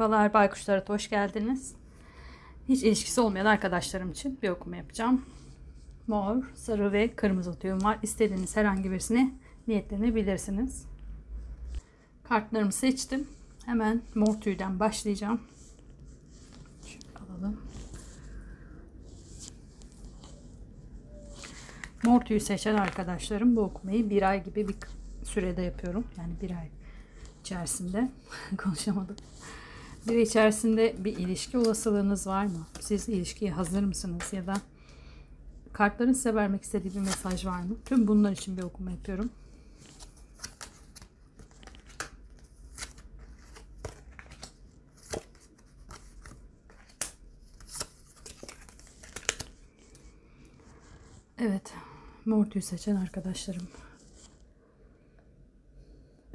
Merhabalar Baykuşlara hoş geldiniz. Hiç ilişkisi olmayan arkadaşlarım için bir okuma yapacağım. Mor, sarı ve kırmızı tüyüm var. İstediğiniz herhangi birisini niyetlenebilirsiniz. Kartlarımı seçtim. Hemen mor tüyden başlayacağım. Şöyle alalım. Mor tüyü seçen arkadaşlarım bu okumayı bir ay gibi bir sürede yapıyorum. Yani bir ay içerisinde konuşamadım. Bir içerisinde bir ilişki olasılığınız var mı? Siz ilişkiye hazır mısınız ya da kartların size vermek istediği bir mesaj var mı? Tüm bunlar için bir okuma yapıyorum. Evet, mor tüy seçen arkadaşlarım.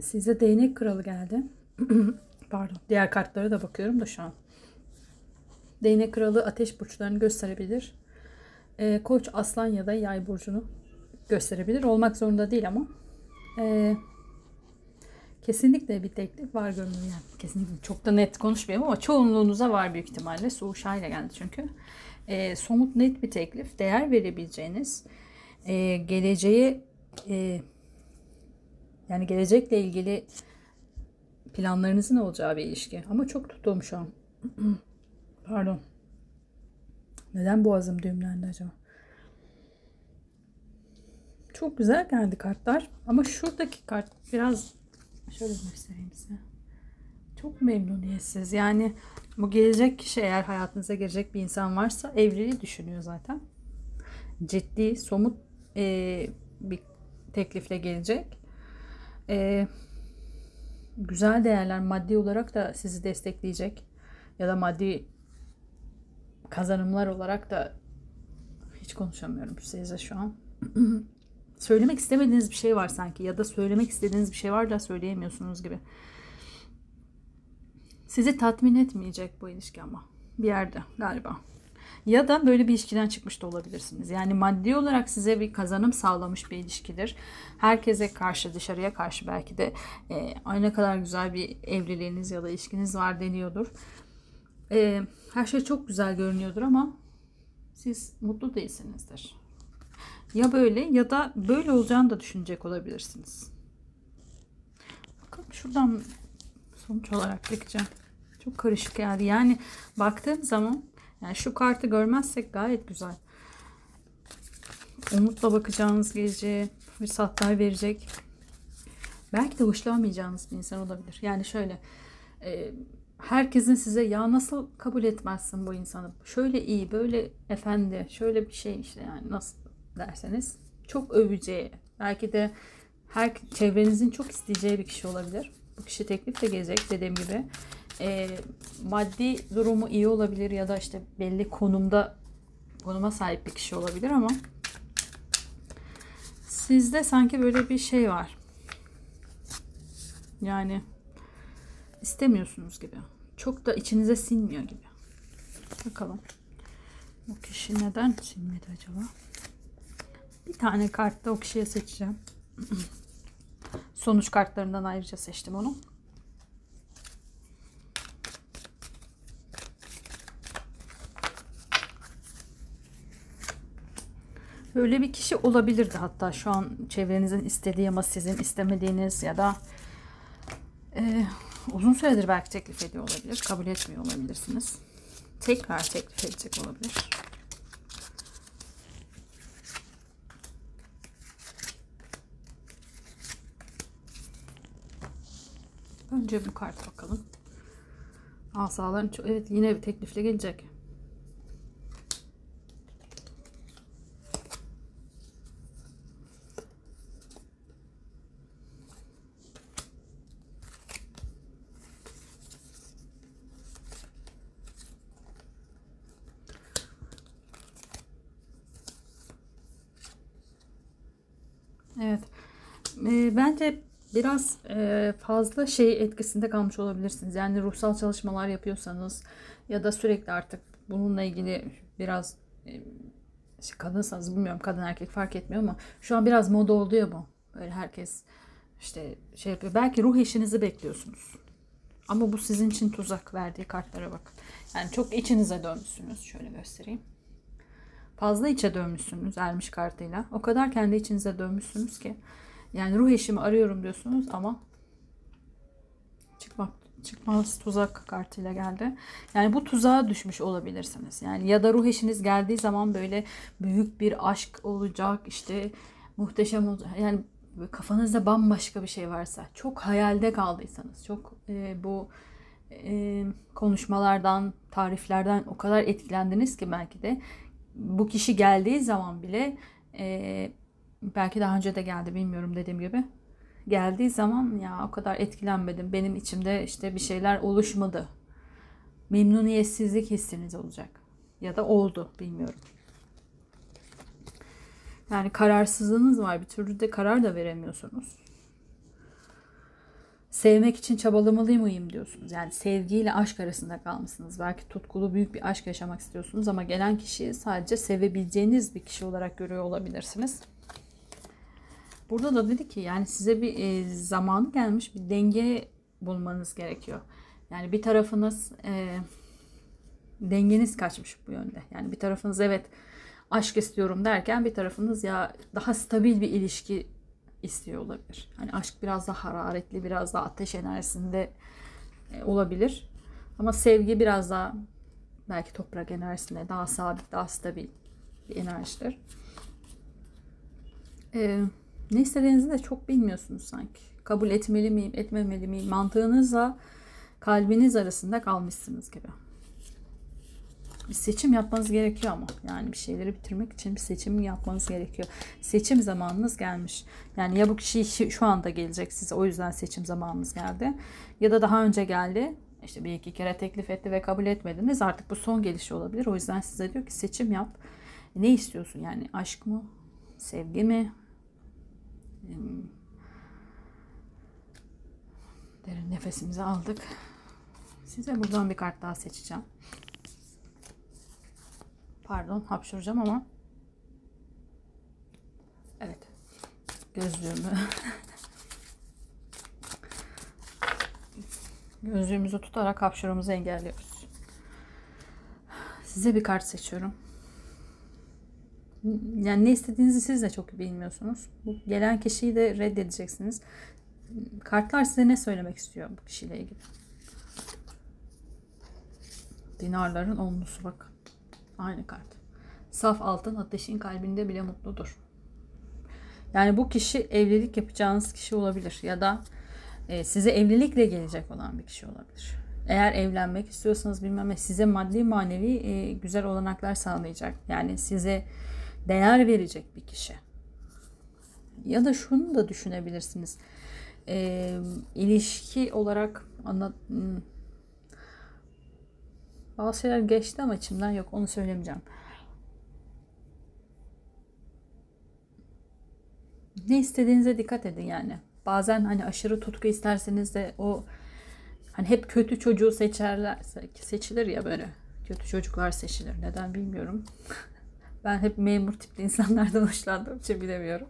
Size değnek kralı geldi. Pardon. Diğer kartlara da bakıyorum da şu an. Değnek kralı ateş burçlarını gösterebilir. Ee, Koç, aslan ya da yay burcunu gösterebilir. Olmak zorunda değil ama. Ee, kesinlikle bir teklif var görünüyor. Yani kesinlikle çok da net konuşmayayım ama çoğunluğunuza var büyük ihtimalle. Suğuşa ile geldi çünkü. Ee, somut net bir teklif. Değer verebileceğiniz. E, geleceğe e, yani gelecekle ilgili planlarınızın olacağı bir ilişki. Ama çok tuttuğum şu an. Pardon. Neden boğazım düğümlendi acaba? Çok güzel geldi kartlar. Ama şuradaki kart biraz şöyle göstereyim size. Çok memnuniyetsiz. Yani bu gelecek kişi eğer hayatınıza gelecek bir insan varsa evliliği düşünüyor zaten. Ciddi, somut e, bir teklifle gelecek. E, güzel değerler maddi olarak da sizi destekleyecek ya da maddi kazanımlar olarak da hiç konuşamıyorum size şu an. söylemek istemediğiniz bir şey var sanki ya da söylemek istediğiniz bir şey var da söyleyemiyorsunuz gibi. Sizi tatmin etmeyecek bu ilişki ama bir yerde galiba. Ya da böyle bir ilişkiden çıkmış da olabilirsiniz. Yani maddi olarak size bir kazanım sağlamış bir ilişkidir. Herkese karşı, dışarıya karşı belki de e, ay kadar güzel bir evliliğiniz ya da ilişkiniz var deniyordur. E, her şey çok güzel görünüyordur ama siz mutlu değilsinizdir. Ya böyle ya da böyle olacağını da düşünecek olabilirsiniz. Bakalım şuradan sonuç olarak bakacağım. Çok karışık geldi. Yani baktığım zaman yani şu kartı görmezsek gayet güzel. Umutla bakacağınız gece fırsatlar verecek. Belki de hoşlanmayacağınız bir insan olabilir. Yani şöyle e, herkesin size ya nasıl kabul etmezsin bu insanı? Şöyle iyi, böyle efendi, şöyle bir şey işte yani nasıl derseniz çok öveceği, belki de her çevrenizin çok isteyeceği bir kişi olabilir. Bu kişi teklif de gelecek dediğim gibi e, maddi durumu iyi olabilir ya da işte belli konumda konuma sahip bir kişi olabilir ama sizde sanki böyle bir şey var. Yani istemiyorsunuz gibi. Çok da içinize sinmiyor gibi. Bakalım. Bu kişi neden sinmedi acaba? Bir tane kartta o kişiye seçeceğim. Sonuç kartlarından ayrıca seçtim onu. Böyle bir kişi olabilirdi hatta şu an çevrenizin istediği ama sizin istemediğiniz ya da e, uzun süredir belki teklif ediyor olabilir. Kabul etmiyor olabilirsiniz. Tekrar teklif edecek olabilir. Önce bu kart bakalım. Asaların evet yine bir teklifle gelecek. Evet. E, bence biraz e, fazla şey etkisinde kalmış olabilirsiniz. Yani ruhsal çalışmalar yapıyorsanız ya da sürekli artık bununla ilgili biraz e, işte kadınsanız bilmiyorum kadın erkek fark etmiyor ama şu an biraz moda oldu ya bu. Böyle herkes işte şey yapıyor. Belki ruh eşinizi bekliyorsunuz. Ama bu sizin için tuzak verdiği kartlara bakın. Yani çok içinize dönmüşsünüz. Şöyle göstereyim. Fazla içe dönmüşsünüz ermiş kartıyla. O kadar kendi içinize dönmüşsünüz ki. Yani ruh eşimi arıyorum diyorsunuz ama çıkmak çıkmaz tuzak kartıyla geldi. Yani bu tuzağa düşmüş olabilirsiniz. Yani ya da ruh eşiniz geldiği zaman böyle büyük bir aşk olacak işte muhteşem olacak. Yani kafanızda bambaşka bir şey varsa çok hayalde kaldıysanız çok e, bu e, konuşmalardan tariflerden o kadar etkilendiniz ki belki de bu kişi geldiği zaman bile e, belki daha önce de geldi bilmiyorum dediğim gibi geldiği zaman ya o kadar etkilenmedim. Benim içimde işte bir şeyler oluşmadı. Memnuniyetsizlik hissiniz olacak. Ya da oldu bilmiyorum. Yani kararsızlığınız var. Bir türlü de karar da veremiyorsunuz. Sevmek için çabalamalıyım mıyım diyorsunuz. Yani sevgiyle aşk arasında kalmışsınız. Belki tutkulu büyük bir aşk yaşamak istiyorsunuz ama gelen kişiyi sadece sevebileceğiniz bir kişi olarak görüyor olabilirsiniz. Burada da dedi ki yani size bir e, zamanı gelmiş bir denge bulmanız gerekiyor. Yani bir tarafınız e, dengeniz kaçmış bu yönde. Yani bir tarafınız evet aşk istiyorum derken bir tarafınız ya daha stabil bir ilişki istiyor olabilir. Hani aşk biraz daha hararetli, biraz daha ateş enerjisinde e, olabilir. Ama sevgi biraz daha belki toprak enerjisinde daha sabit, daha stabil bir enerjidir. Ee, ne istediğinizi de çok bilmiyorsunuz sanki. Kabul etmeli miyim, etmemeli miyim? Mantığınızla kalbiniz arasında kalmışsınız gibi. Bir seçim yapmanız gerekiyor ama. Yani bir şeyleri bitirmek için bir seçim yapmanız gerekiyor. Seçim zamanınız gelmiş. Yani ya bu kişi şu anda gelecek size o yüzden seçim zamanınız geldi. Ya da daha önce geldi. İşte bir iki kere teklif etti ve kabul etmediniz. Artık bu son gelişi olabilir. O yüzden size diyor ki seçim yap. Ne istiyorsun yani? Aşk mı? Sevgi mi? Derin nefesimizi aldık. Size buradan bir kart daha seçeceğim. Pardon hapşuracağım ama. Evet. Gözlüğümü. Gözlüğümüzü tutarak hapşurumuzu engelliyoruz. Size bir kart seçiyorum. Yani ne istediğinizi siz de çok bilmiyorsunuz. Bu gelen kişiyi de reddedeceksiniz. Kartlar size ne söylemek istiyor bu kişiyle ilgili? Dinarların onlusu bak. Aynı kart. Saf altın ateşin kalbinde bile mutludur. Yani bu kişi evlilik yapacağınız kişi olabilir ya da e, size evlilikle gelecek olan bir kişi olabilir. Eğer evlenmek istiyorsanız bilmem ne size maddi manevi e, güzel olanaklar sağlayacak. Yani size değer verecek bir kişi. Ya da şunu da düşünebilirsiniz. E, ilişki olarak anlat hmm. Bazı şeyler geçti ama içimden yok onu söylemeyeceğim. Ne istediğinize dikkat edin yani. Bazen hani aşırı tutku isterseniz de o hani hep kötü çocuğu seçerler seçilir ya böyle. Kötü çocuklar seçilir. Neden bilmiyorum. Ben hep memur tipli insanlardan hoşlandığım için bilemiyorum.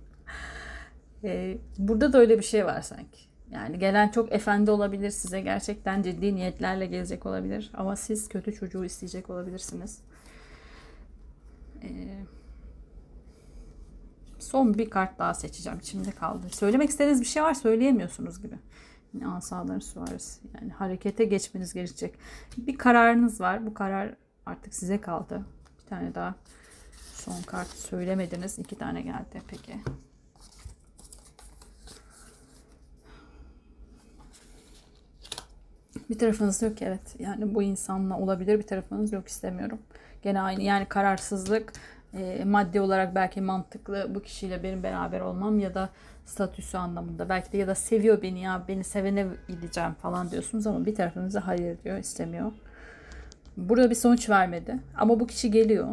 Ee, burada da öyle bir şey var sanki. Yani gelen çok efendi olabilir size gerçekten ciddi niyetlerle gelecek olabilir ama siz kötü çocuğu isteyecek olabilirsiniz. Ee, son bir kart daha seçeceğim. İçimde kaldı. Söylemek istediğiniz bir şey var söyleyemiyorsunuz gibi. Yani asaların suaresi. Yani harekete geçmeniz gerekecek. Bir kararınız var. Bu karar artık size kaldı. Bir tane daha Son kart söylemediniz. iki tane geldi. Peki. Bir tarafınız yok evet. Yani bu insanla olabilir. Bir tarafınız yok istemiyorum. Gene aynı yani kararsızlık e, maddi olarak belki mantıklı bu kişiyle benim beraber olmam ya da statüsü anlamında belki de ya da seviyor beni ya beni sevene gideceğim falan diyorsunuz ama bir tarafınız da hayır diyor istemiyor. Burada bir sonuç vermedi ama bu kişi geliyor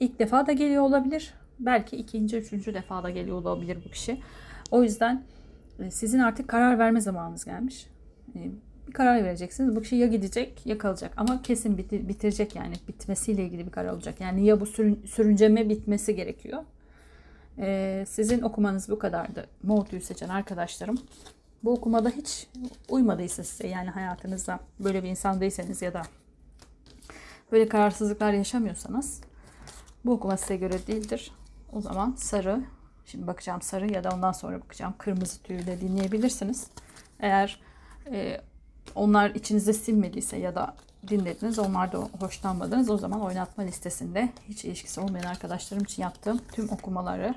ilk defa da geliyor olabilir. Belki ikinci, üçüncü defa da geliyor olabilir bu kişi. O yüzden e, sizin artık karar verme zamanınız gelmiş. Bir karar vereceksiniz. Bu kişi ya gidecek ya kalacak. Ama kesin bitirecek yani. Bitmesiyle ilgili bir karar olacak. Yani ya bu sürün, sürünceme bitmesi gerekiyor. Ee, sizin okumanız bu kadardı. Mortu'yu seçen arkadaşlarım. Bu okumada hiç uymadıysa size yani hayatınızda böyle bir insan değilseniz ya da böyle kararsızlıklar yaşamıyorsanız bu okuma size göre değildir. O zaman sarı, şimdi bakacağım sarı ya da ondan sonra bakacağım kırmızı tüyü de dinleyebilirsiniz. Eğer e, onlar içinize sinmediyse ya da dinlediniz onlar da hoşlanmadınız o zaman oynatma listesinde hiç ilişkisi olmayan arkadaşlarım için yaptığım tüm okumaları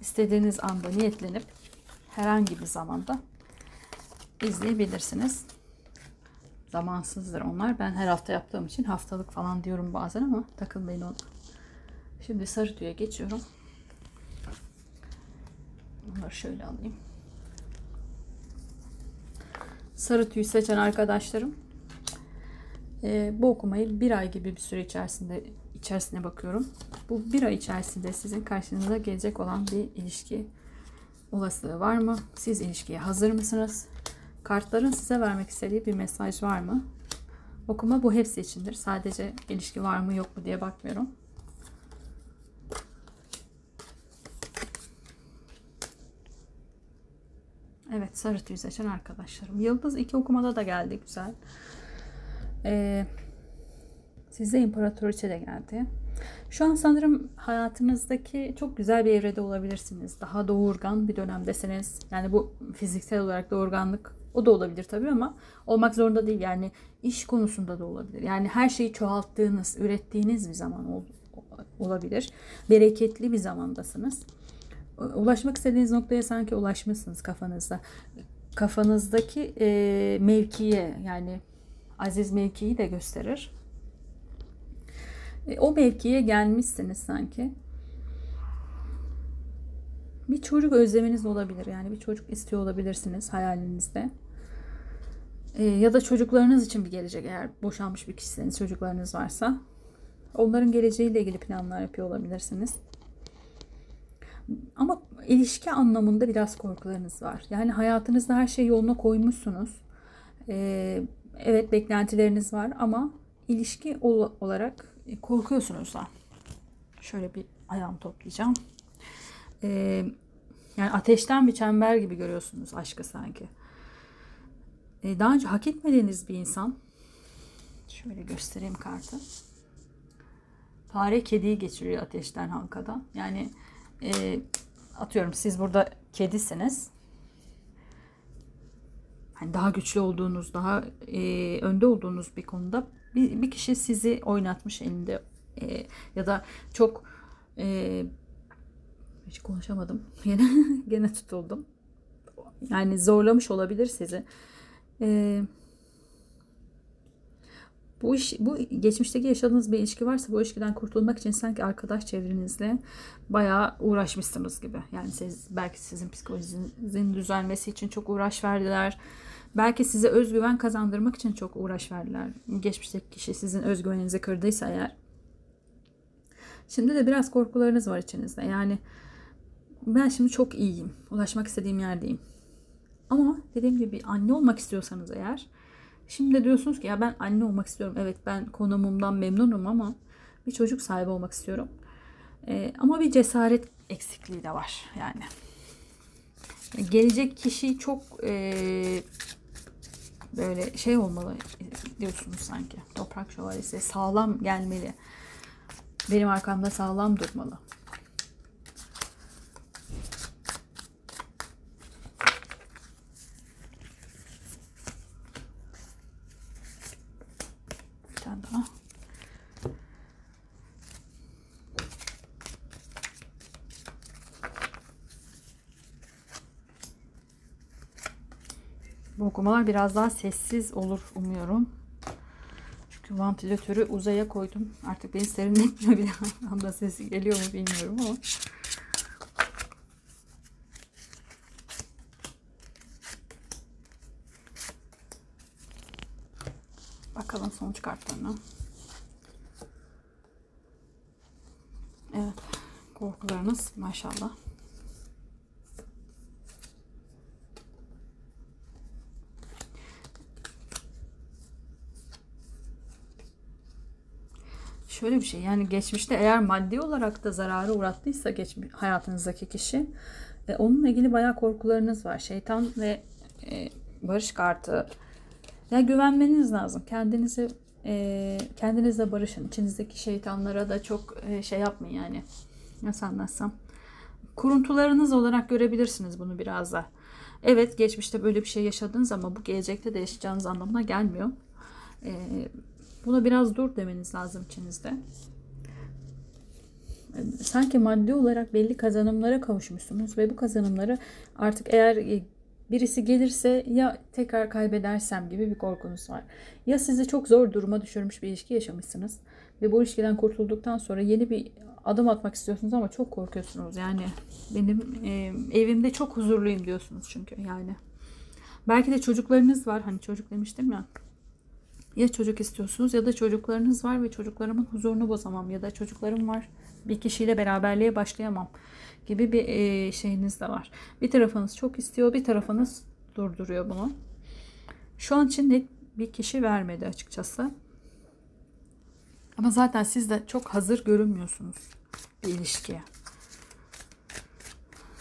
istediğiniz anda niyetlenip herhangi bir zamanda izleyebilirsiniz. Zamansızdır onlar. Ben her hafta yaptığım için haftalık falan diyorum bazen ama takılmayın ona. Şimdi sarı tüye geçiyorum. Bunları şöyle alayım. Sarı tüyü seçen arkadaşlarım e, bu okumayı bir ay gibi bir süre içerisinde içerisine bakıyorum. Bu bir ay içerisinde sizin karşınıza gelecek olan bir ilişki olasılığı var mı? Siz ilişkiye hazır mısınız? Kartların size vermek istediği bir mesaj var mı? Okuma bu hepsi içindir. Sadece ilişki var mı yok mu diye bakmıyorum. Evet sarı tüy seçen arkadaşlarım. Yıldız iki okumada da geldi güzel. Ee, size imparatoriçe de geldi. Şu an sanırım hayatınızdaki çok güzel bir evrede olabilirsiniz. Daha doğurgan bir dönemdesiniz. Yani bu fiziksel olarak doğurganlık o da olabilir tabii ama olmak zorunda değil. Yani iş konusunda da olabilir. Yani her şeyi çoğalttığınız, ürettiğiniz bir zaman ol, olabilir. Bereketli bir zamandasınız. Ulaşmak istediğiniz noktaya sanki ulaşmışsınız kafanızda. Kafanızdaki e, mevkiye yani aziz mevkiyi de gösterir. E, o mevkiye gelmişsiniz sanki. Bir çocuk özleminiz olabilir. Yani bir çocuk istiyor olabilirsiniz hayalinizde. E, ya da çocuklarınız için bir gelecek eğer boşanmış bir kişiseniz çocuklarınız varsa. Onların geleceğiyle ilgili planlar yapıyor olabilirsiniz. Ama ilişki anlamında biraz korkularınız var. Yani hayatınızda her şeyi yoluna koymuşsunuz. Ee, evet beklentileriniz var ama ilişki olarak korkuyorsunuz da. Şöyle bir ayağımı toplayacağım. Ee, yani ateşten bir çember gibi görüyorsunuz aşkı sanki. Ee, daha önce hak etmediğiniz bir insan. Şöyle göstereyim kartı. Fare kediyi geçiriyor ateşten halkadan. Yani e, atıyorum siz burada kedisiniz. Hani daha güçlü olduğunuz, daha e, önde olduğunuz bir konuda bir, bir kişi sizi oynatmış elinde e, ya da çok e, hiç konuşamadım. Yine gene tutuldum. Yani zorlamış olabilir sizi. Eee bu iş, bu geçmişteki yaşadığınız bir ilişki varsa bu ilişkiden kurtulmak için sanki arkadaş çevrenizle bayağı uğraşmışsınız gibi. Yani siz belki sizin psikolojinizin düzelmesi için çok uğraş verdiler. Belki size özgüven kazandırmak için çok uğraş verdiler. Geçmişteki kişi sizin özgüveninizi kırdıysa eğer. Şimdi de biraz korkularınız var içinizde. Yani ben şimdi çok iyiyim. Ulaşmak istediğim yerdeyim. Ama dediğim gibi anne olmak istiyorsanız eğer Şimdi diyorsunuz ki ya ben anne olmak istiyorum. Evet ben konumumdan memnunum ama bir çocuk sahibi olmak istiyorum. Ee, ama bir cesaret eksikliği de var yani. Gelecek kişi çok e, böyle şey olmalı diyorsunuz sanki. Toprak şövalyesi sağlam gelmeli. Benim arkamda sağlam durmalı. Bu okumalar biraz daha sessiz olur umuyorum. Çünkü vantilatörü uzaya koydum. Artık beni serinletmiyor bir anda sesi geliyor mu bilmiyorum ama. Bakalım sonuç kartlarına. Evet. Korkularınız maşallah. Şöyle bir şey yani geçmişte eğer maddi olarak da zararı uğrattıysa geçmiş hayatınızdaki kişi e, onunla ilgili bayağı korkularınız var. Şeytan ve e, barış kartı. Ya güvenmeniz lazım. Kendinizi e, kendinizle barışın. İçinizdeki şeytanlara da çok e, şey yapmayın yani. Nasıl anlatsam. Kuruntularınız olarak görebilirsiniz bunu biraz da. Evet geçmişte böyle bir şey yaşadınız ama bu gelecekte de yaşayacağınız anlamına gelmiyor. E, buna biraz dur demeniz lazım içinizde. Sanki maddi olarak belli kazanımlara kavuşmuşsunuz ve bu kazanımları artık eğer e, birisi gelirse ya tekrar kaybedersem gibi bir korkunuz var. Ya sizi çok zor duruma düşürmüş bir ilişki yaşamışsınız ve bu ilişkiden kurtulduktan sonra yeni bir adım atmak istiyorsunuz ama çok korkuyorsunuz. Yani benim e, evimde çok huzurluyum diyorsunuz çünkü yani. Belki de çocuklarınız var. Hani çocuk demiştim ya. Ya çocuk istiyorsunuz ya da çocuklarınız var ve çocuklarımın huzurunu bozamam ya da çocuklarım var bir kişiyle beraberliğe başlayamam gibi bir e, şeyiniz de var. Bir tarafınız çok istiyor, bir tarafınız durduruyor bunu. Şu an için net bir kişi vermedi açıkçası. Ama zaten siz de çok hazır görünmüyorsunuz bir ilişkiye.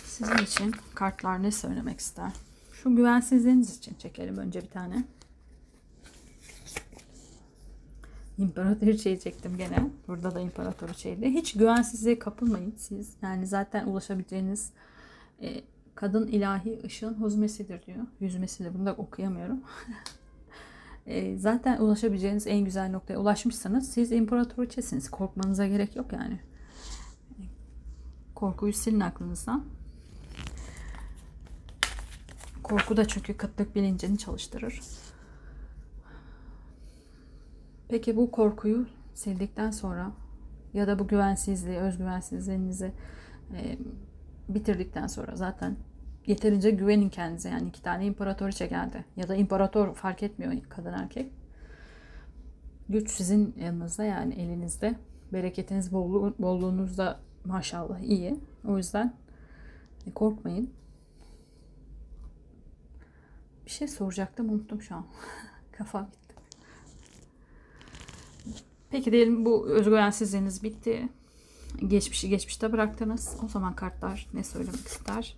Sizin için kartlar ne söylemek ister? Şu güvensizliğiniz için çekelim önce bir tane. İmparatoriçeyi çektim gene. Burada da imparatoriçeydi. Hiç güvensizliğe kapılmayın siz. Yani zaten ulaşabileceğiniz e, kadın ilahi ışığın huzmesidir diyor. Yüzmesidir. Bunu da okuyamıyorum. e, zaten ulaşabileceğiniz en güzel noktaya ulaşmışsanız siz imparatoriçesiniz. Korkmanıza gerek yok yani. Korkuyu silin aklınızdan. Korku da çünkü kıtlık bilincini çalıştırır. Peki bu korkuyu sildikten sonra ya da bu güvensizliği, özgüvensizliğinizi e, bitirdikten sonra zaten yeterince güvenin kendinize. Yani iki tane imparatoriçe geldi. Ya da imparator fark etmiyor kadın erkek. Güç sizin yanınızda yani elinizde. Bereketiniz, bolluğu, bolluğunuz da maşallah iyi. O yüzden korkmayın. Bir şey soracaktım unuttum şu an. Kafa gitti. Peki diyelim bu özgüvensizliğiniz bitti. Geçmişi geçmişte bıraktınız. O zaman kartlar ne söylemek ister?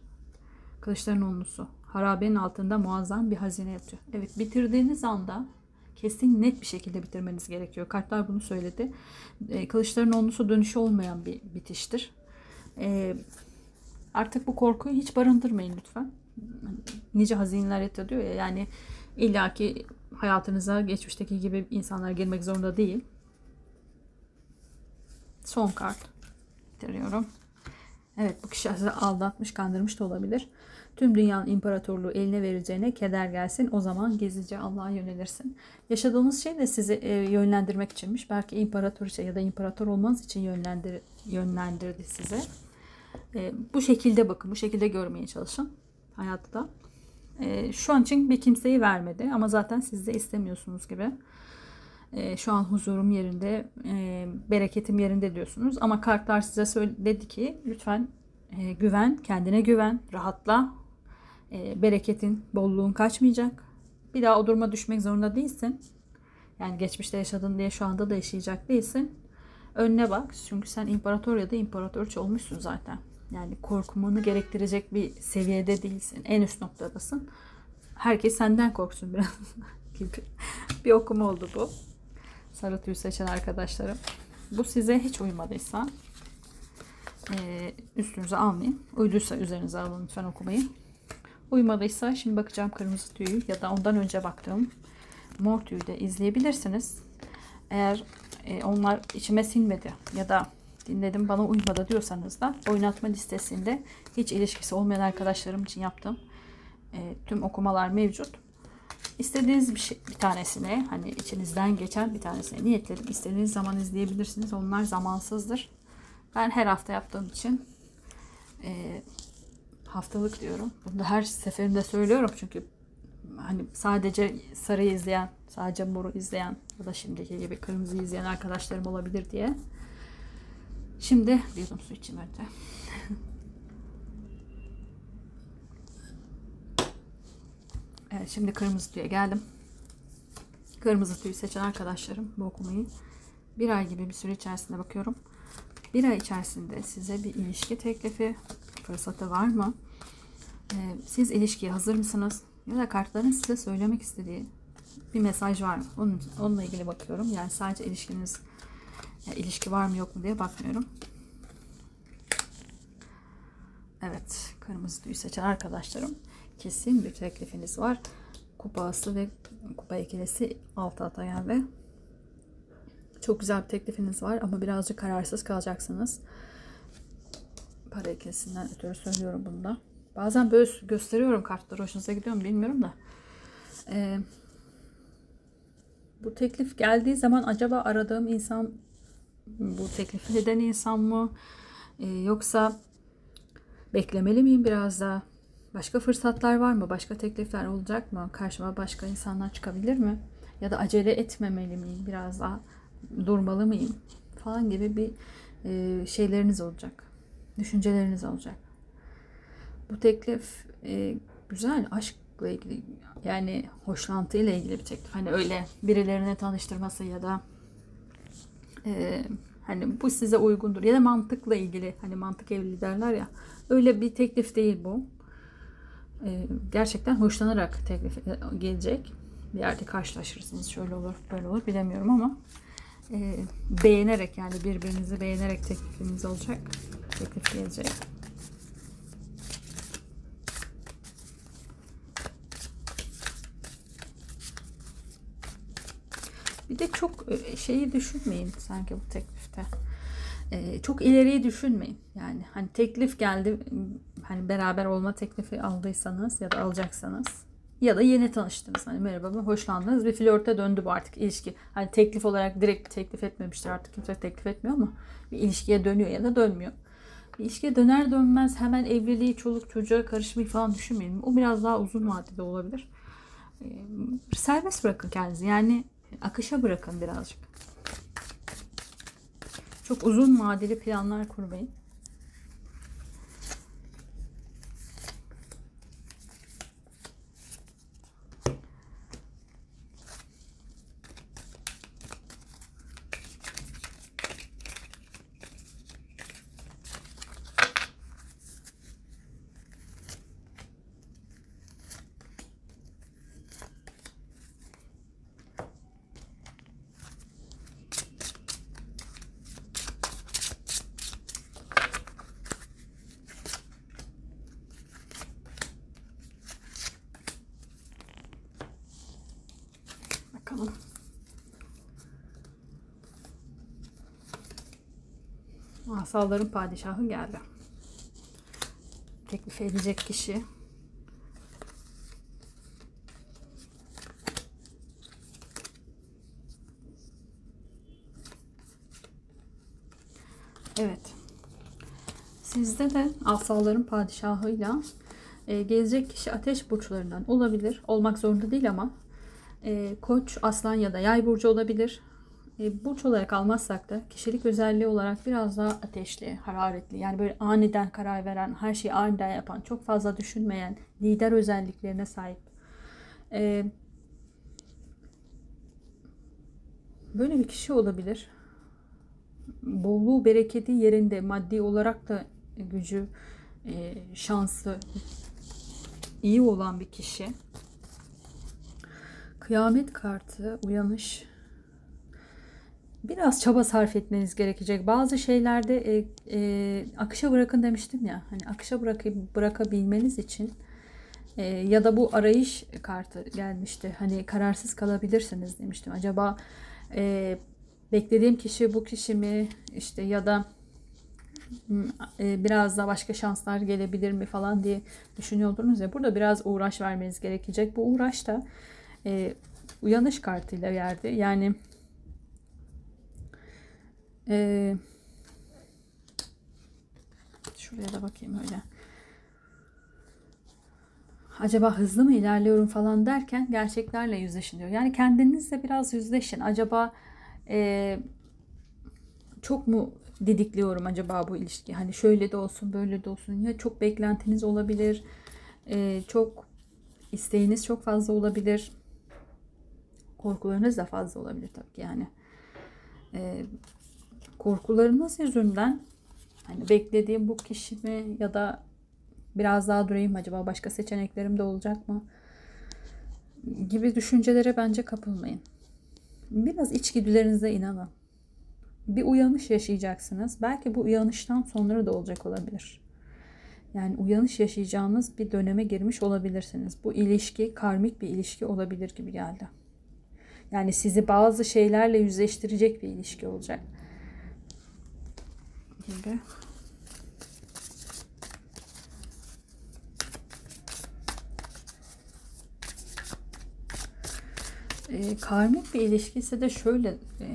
Kılıçların onlusu. Harabenin altında muazzam bir hazine yatıyor. Evet bitirdiğiniz anda kesin net bir şekilde bitirmeniz gerekiyor. Kartlar bunu söyledi. E, kılıçların onlusu dönüşü olmayan bir bitiştir. E, artık bu korkuyu hiç barındırmayın lütfen. Nice hazineler yatıyor ya yani illaki hayatınıza geçmişteki gibi insanlar girmek zorunda değil. Son kart. Bitiriyorum. Evet bu kişi sizi aldatmış, kandırmış da olabilir. Tüm dünyanın imparatorluğu eline verileceğine keder gelsin. O zaman gizlice Allah'a yönelirsin. Yaşadığınız şey de sizi e, yönlendirmek içinmiş. Belki imparatoriçe ya da imparator olmanız için yönlendir, yönlendirdi size. E, bu şekilde bakın, bu şekilde görmeye çalışın hayatta. E, şu an için bir kimseyi vermedi ama zaten siz de istemiyorsunuz gibi. E, şu an huzurum yerinde, e, bereketim yerinde diyorsunuz. Ama kartlar size söyledi ki lütfen e, güven, kendine güven, rahatla. E, bereketin, bolluğun kaçmayacak. Bir daha o duruma düşmek zorunda değilsin. Yani geçmişte yaşadın diye şu anda da yaşayacak değilsin. Önüne bak. Çünkü sen imparator ya da imparatorç olmuşsun zaten. Yani korkmanı gerektirecek bir seviyede değilsin. En üst noktadasın. Herkes senden korksun biraz gibi bir okuma oldu bu sarı tüy seçen arkadaşlarım. Bu size hiç uymadıysa e, üstünüze almayın. Uyduysa üzerinize alın lütfen okumayı. Uymadıysa şimdi bakacağım kırmızı tüyü ya da ondan önce baktığım mor tüyü de izleyebilirsiniz. Eğer e, onlar içime sinmedi ya da dinledim bana uymadı diyorsanız da oynatma listesinde hiç ilişkisi olmayan arkadaşlarım için yaptığım e, tüm okumalar mevcut. İstediğiniz bir, şey, bir tanesine hani içinizden geçen bir tanesine niyetledim. İstediğiniz zaman izleyebilirsiniz. Onlar zamansızdır. Ben her hafta yaptığım için e, haftalık diyorum. Bunu da her seferinde söylüyorum çünkü hani sadece sarıyı izleyen, sadece moru izleyen ya da şimdiki gibi kırmızı izleyen arkadaşlarım olabilir diye. Şimdi bir yudum su içeyim önce. Evet şimdi kırmızı tüye geldim. Kırmızı tüyü seçen arkadaşlarım bu okumayı bir ay gibi bir süre içerisinde bakıyorum. Bir ay içerisinde size bir ilişki teklifi fırsatı var mı? Ee, siz ilişkiye hazır mısınız? Ya da kartların size söylemek istediği bir mesaj var mı? Onun, onunla ilgili bakıyorum. Yani sadece ilişkiniz ya ilişki var mı yok mu diye bakmıyorum. Evet. Kırmızı tüyü seçen arkadaşlarım kesin bir teklifiniz var. Kupa aslı ve kupa ikilisi alt alta geldi. Çok güzel bir teklifiniz var ama birazcık kararsız kalacaksınız. Para ikilisinden ötürü söylüyorum bunu da. Bazen böyle gösteriyorum kartları hoşunuza gidiyor mu bilmiyorum da. Ee, bu teklif geldiği zaman acaba aradığım insan bu teklifi eden insan mı? Ee, yoksa beklemeli miyim biraz daha? Başka fırsatlar var mı? Başka teklifler olacak mı? Karşıma başka insanlar çıkabilir mi? Ya da acele etmemeli miyim? Biraz daha durmalı mıyım? Falan gibi bir e, şeyleriniz olacak. Düşünceleriniz olacak. Bu teklif e, güzel. Aşkla ilgili yani hoşlantı ile ilgili bir teklif. Hani öyle birilerine tanıştırması ya da e, hani bu size uygundur ya da mantıkla ilgili hani mantık evliliği derler ya öyle bir teklif değil bu. E, gerçekten hoşlanarak teklif gelecek. Bir yerde karşılaşırsınız şöyle olur böyle olur bilemiyorum ama e, beğenerek yani birbirinizi beğenerek teklifiniz olacak. Teklif gelecek. Bir de çok e, şeyi düşünmeyin sanki bu teklifte. Ee, çok ileriyi düşünmeyin. Yani hani teklif geldi hani beraber olma teklifi aldıysanız ya da alacaksanız ya da yeni tanıştınız. Hani merhaba hoşlandınız bir flörte döndü bu artık ilişki. Hani teklif olarak direkt teklif etmemiştir artık kimse teklif etmiyor ama bir ilişkiye dönüyor ya da dönmüyor. Bir ilişkiye döner dönmez hemen evliliği, çoluk çocuğa karışmayı falan düşünmeyin. O biraz daha uzun vadede olabilir. Ee, serbest bırakın kendinizi. Yani akışa bırakın birazcık. Çok uzun vadeli planlar kurmayın. Bakalım. Asaların padişahı geldi. Teklif edecek kişi. Evet. Sizde de asaların padişahıyla e, gelecek kişi ateş burçlarından olabilir. Olmak zorunda değil ama e, koç, aslan ya da yay burcu olabilir. E, burç olarak almazsak da kişilik özelliği olarak biraz daha ateşli, hararetli. Yani böyle aniden karar veren, her şeyi aniden yapan, çok fazla düşünmeyen, lider özelliklerine sahip. E, böyle bir kişi olabilir. Bolluğu, bereketi yerinde, maddi olarak da gücü, e, şansı iyi olan bir kişi. Kıyamet kartı, uyanış. Biraz çaba sarf etmeniz gerekecek. Bazı şeylerde e, e, akışa bırakın demiştim ya. Hani akışa bırakıp bırakabilmeniz için e, ya da bu arayış kartı gelmişti. Hani kararsız kalabilirsiniz demiştim. Acaba e, beklediğim kişi bu kişi mi? İşte ya da e, biraz da başka şanslar gelebilir mi falan diye düşünüyordunuz ya. Burada biraz uğraş vermeniz gerekecek. Bu uğraş da e, uyanış kartıyla geldi. Yani e, şuraya da bakayım öyle. Acaba hızlı mı ilerliyorum falan derken gerçeklerle yüzleşin diyor. Yani kendinizle biraz yüzleşin. Acaba e, çok mu didikliyorum acaba bu ilişki? Hani şöyle de olsun böyle de olsun. Ya çok beklentiniz olabilir. E, çok isteğiniz çok fazla olabilir korkularınız da fazla olabilir tabii ki yani. Ee, korkularınız yüzünden hani beklediğim bu kişi mi ya da biraz daha durayım acaba başka seçeneklerim de olacak mı? gibi düşüncelere bence kapılmayın. Biraz içgüdülerinize inanın. Bir uyanış yaşayacaksınız. Belki bu uyanıştan sonra da olacak olabilir. Yani uyanış yaşayacağınız bir döneme girmiş olabilirsiniz. Bu ilişki karmik bir ilişki olabilir gibi geldi. Yani sizi bazı şeylerle yüzleştirecek bir ilişki olacak. Gibi. E, karmik bir ilişkisi de şöyle e,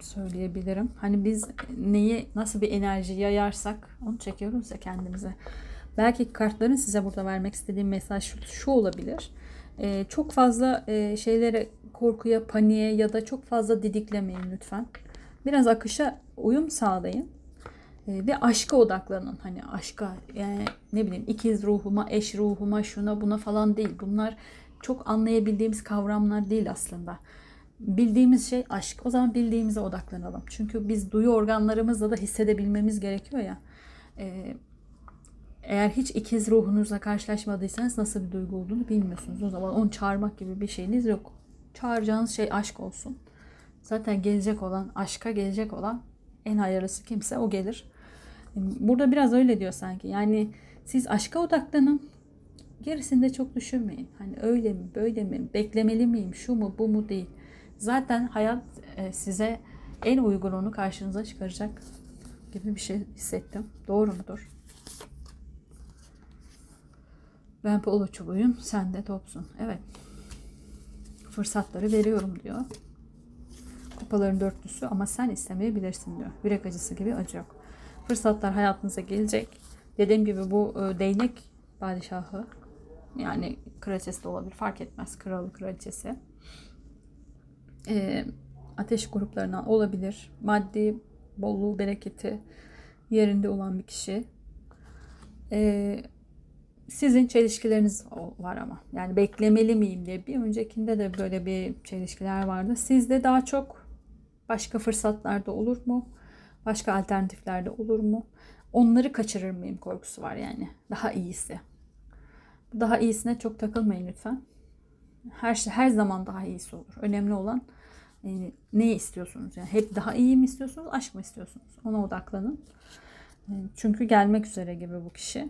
söyleyebilirim. Hani biz neyi nasıl bir enerji yayarsak onu çekiyoruz ya kendimize. Belki kartların size burada vermek istediğim mesaj şu, şu olabilir. E, çok fazla e, şeylere korkuya, paniğe ya da çok fazla didiklemeyin lütfen. Biraz akışa uyum sağlayın. E, ve aşka odaklanın. Hani aşka yani ne bileyim ikiz ruhuma, eş ruhuma, şuna buna falan değil. Bunlar çok anlayabildiğimiz kavramlar değil aslında. Bildiğimiz şey aşk. O zaman bildiğimize odaklanalım. Çünkü biz duyu organlarımızla da hissedebilmemiz gerekiyor ya. Ee, eğer hiç ikiz ruhunuzla karşılaşmadıysanız nasıl bir duygu olduğunu bilmiyorsunuz. O zaman onu çağırmak gibi bir şeyiniz yok. Çağıracağınız şey aşk olsun. Zaten gelecek olan, aşka gelecek olan en hayırlısı kimse o gelir. Burada biraz öyle diyor sanki. Yani siz aşka odaklanın. Gerisinde çok düşünmeyin. Hani öyle mi, böyle mi, beklemeli miyim, şu mu, bu mu değil. Zaten hayat e, size en uygununu karşınıza çıkaracak gibi bir şey hissettim. Doğru mudur? Ben polo çubuğuyum, sen de topsun. Evet. Fırsatları veriyorum diyor. Kupaların dörtlüsü ama sen istemeyebilirsin diyor. Yürek acısı gibi acı yok. Fırsatlar hayatınıza gelecek. Dediğim gibi bu e, değnek padişahı yani kraliçesi de olabilir fark etmez. Kralı kraliçesi. E, ateş gruplarından olabilir. Maddi bolluğu, bereketi yerinde olan bir kişi. E, sizin çelişkileriniz var ama. Yani beklemeli miyim diye. Bir öncekinde de böyle bir çelişkiler vardı. Sizde daha çok başka fırsatlarda olur mu? Başka alternatiflerde olur mu? Onları kaçırır mıyım korkusu var yani. Daha iyisi. Daha iyisine çok takılmayın lütfen. Her şey her zaman daha iyisi olur. Önemli olan e, ne istiyorsunuz? Yani hep daha iyi mi istiyorsunuz, aşk mı istiyorsunuz? Ona odaklanın. E, çünkü gelmek üzere gibi bu kişi.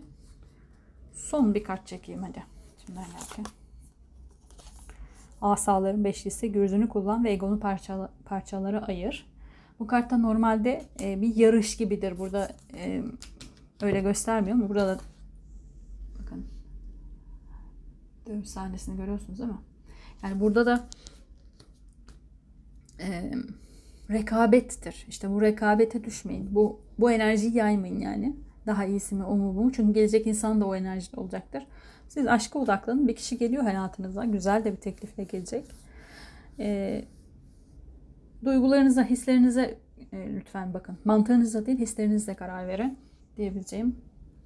Son bir kart çekeyim hadi. Şimdiden geldi. Asaların beşlisi gözünü kullan ve egonu parçala, parçalara ayır. Bu kartta normalde e, bir yarış gibidir. Burada e, öyle göstermiyor mu? Burada da bakın dövüş sahnesini görüyorsunuz değil mi? Yani burada da e, rekabettir. İşte bu rekabete düşmeyin. Bu bu enerjiyi yaymayın yani. Daha iyisi mi o mu bu mu? Çünkü gelecek insan da o enerjide olacaktır. Siz aşka odaklanın. Bir kişi geliyor hayatınıza. Güzel de bir teklifle gelecek. E, duygularınıza, hislerinize e, lütfen bakın. Mantığınızla değil hislerinizle karar verin diyebileceğim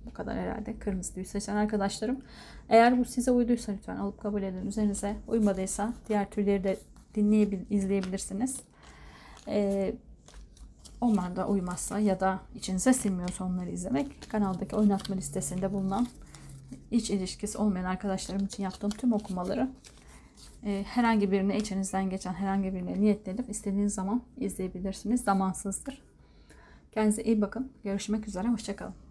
bu kadar herhalde. Kırmızı tüy seçen arkadaşlarım. Eğer bu size uyduysa lütfen alıp kabul edin. Üzerinize uymadıysa diğer tüyleri de dinleyebil, izleyebilirsiniz. Ee, onlar da uymazsa ya da içinize sinmiyorsa onları izlemek kanaldaki oynatma listesinde bulunan iç ilişkisi olmayan arkadaşlarım için yaptığım tüm okumaları e, herhangi birine içinizden geçen herhangi birine niyetlenip istediğiniz zaman izleyebilirsiniz. Zamansızdır. Kendinize iyi bakın. Görüşmek üzere. Hoşçakalın.